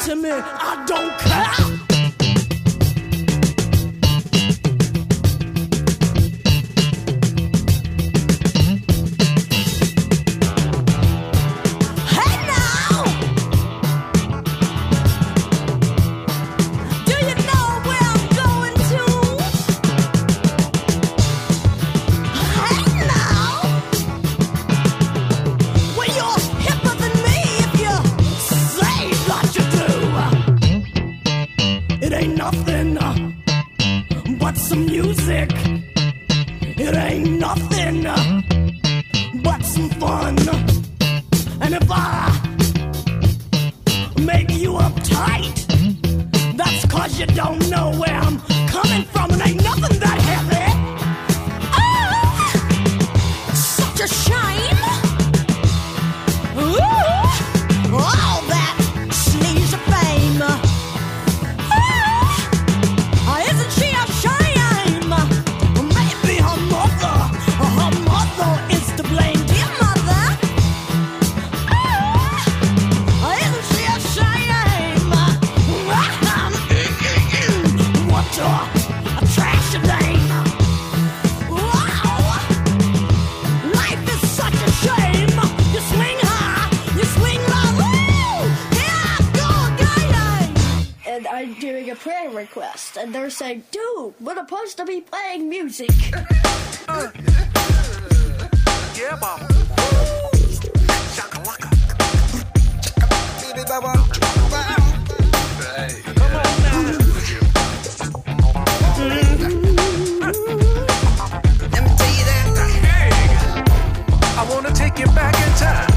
to me. I don't care. saying, dude, we're supposed to be playing music. Let me tell you that. I wanna take you back in time.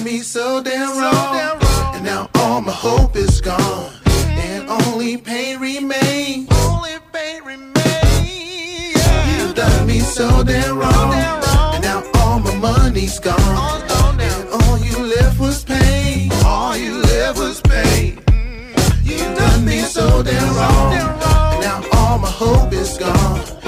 treating me so damn wrong. So damn wrong. And now all my hope is gone. And only pain remains. Only pain remains. You done me so damn wrong. And now all my money's gone. And all you left was pain. All you left was pain. Mm. You done me. So damn wrong. And now all my hope is gone.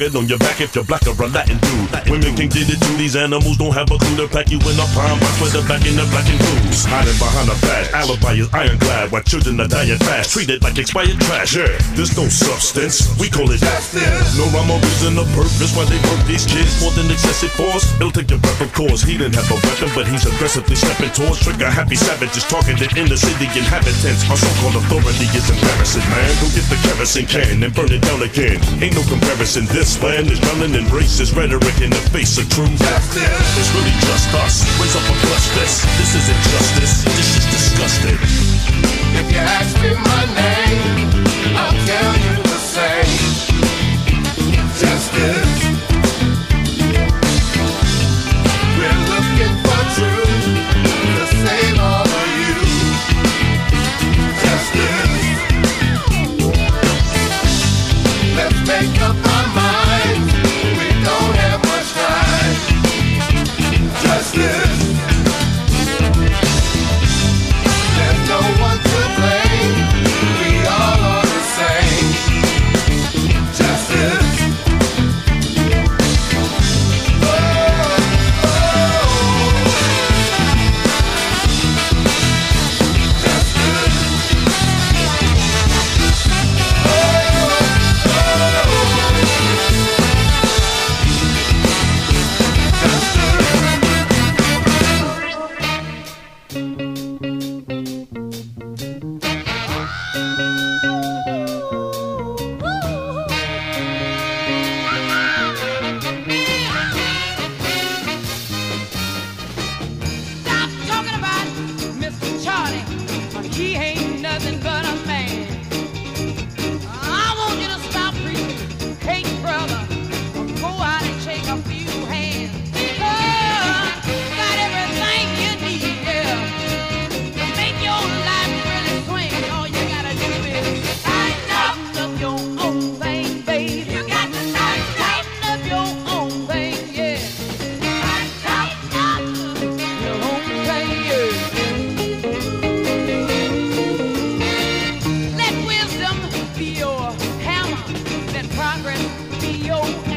Target on your back if you're black or a Latin dude. Women get it too, these animals don't have a clue to pack you in a pine box with a back in the black and blues. Hiding behind a badge, alibi is ironclad, while children are dying fast, treated like expired trash. Yeah, there's no substance, we call it justice. No rhyme or reason or purpose why they work these kids more than excessive force. It'll take your breath, of course. He didn't have a weapon, but he's aggressively stepping towards trigger happy savages targeted in the city inhabitants. Our so-called authority is embarrassing, man. Go get the kerosene can and burn it down again. Ain't no comparison. This land is drowning in racist rhetoric in the face of true justice. It's really just us. Raise up a clutch this. progress be your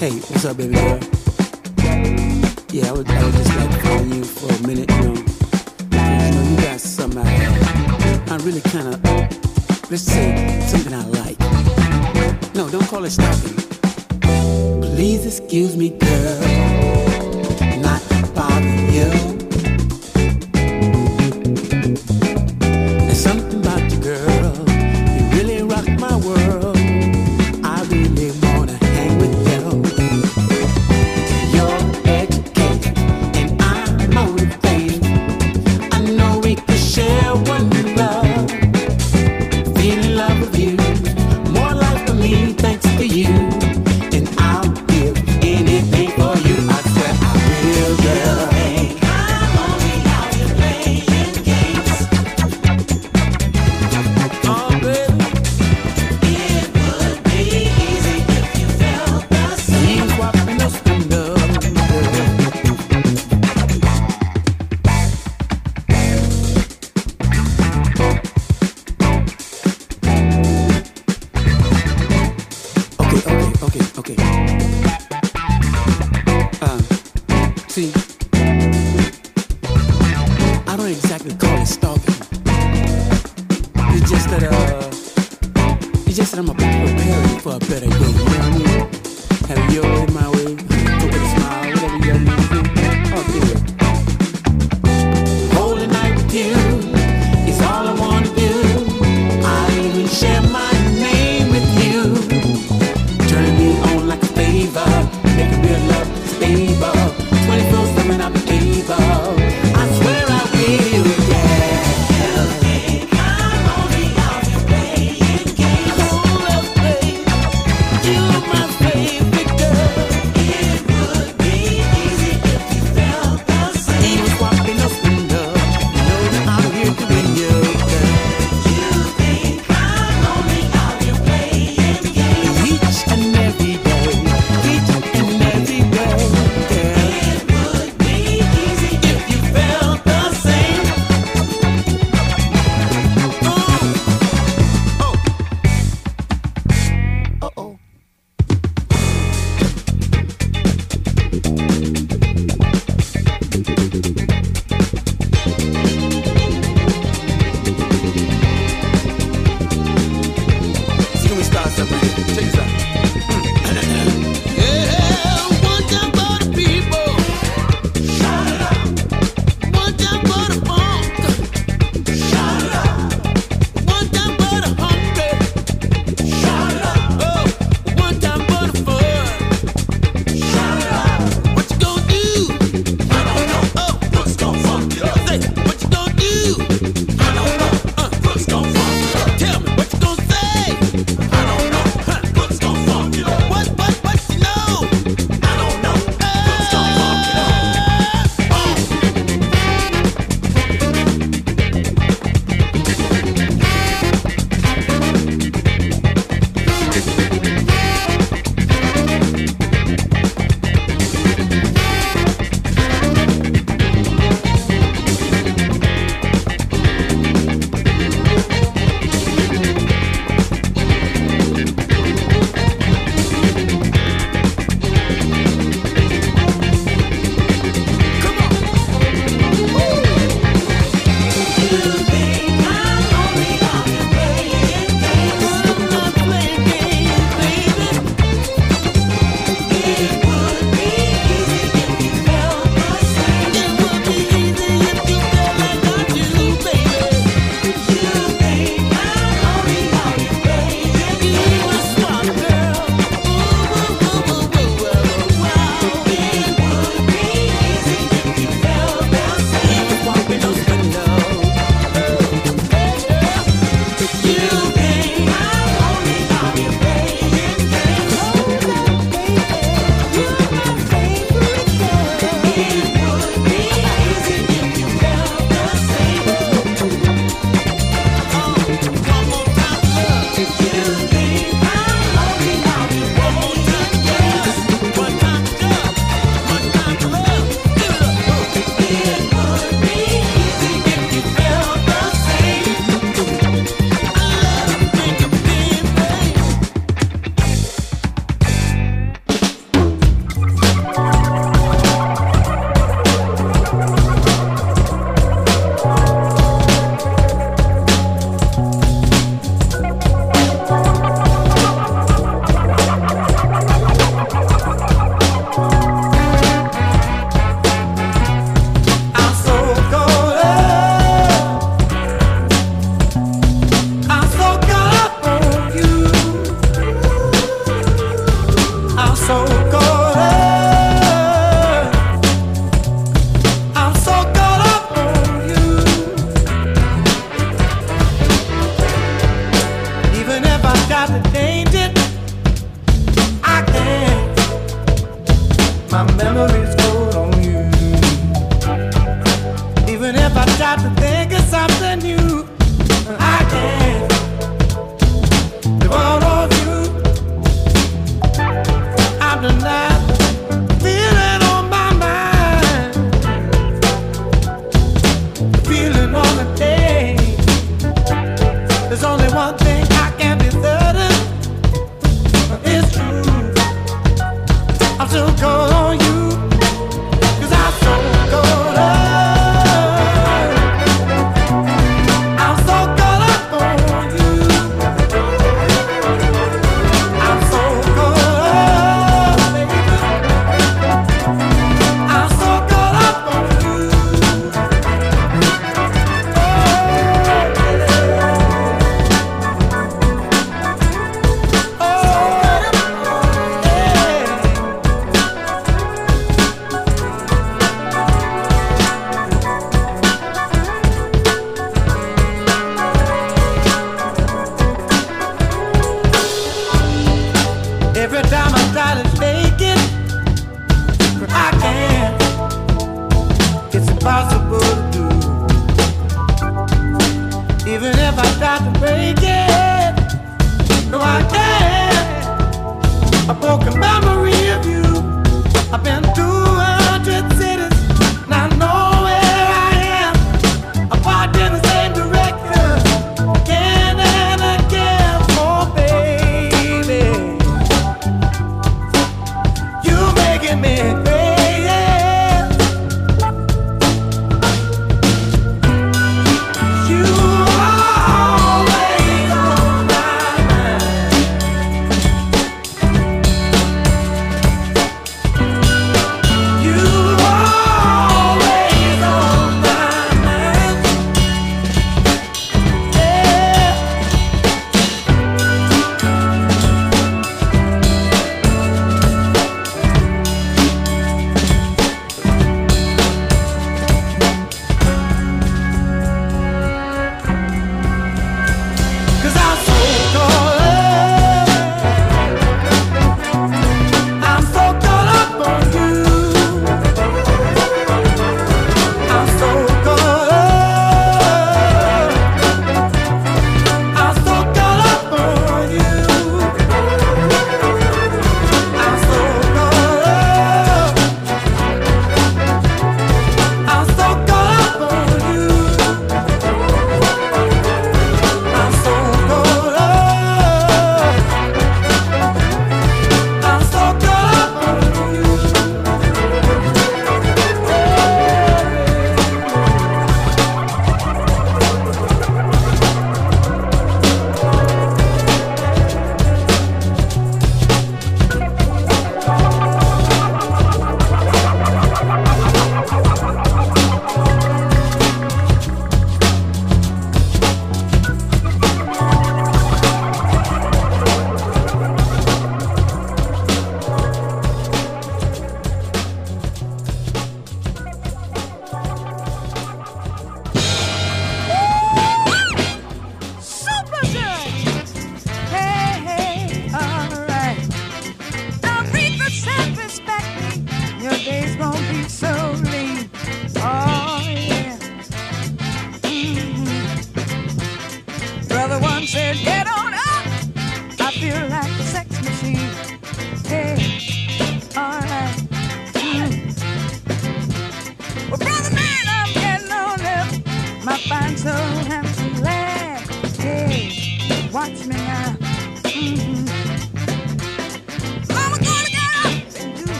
Hey, what's up, baby girl? Yeah, I would, I would just like to call you for a minute, you know. You know, you got some, I, I really kind of, let's say, something I like. No, don't call it stopping. Please excuse me, girl, not bothering you.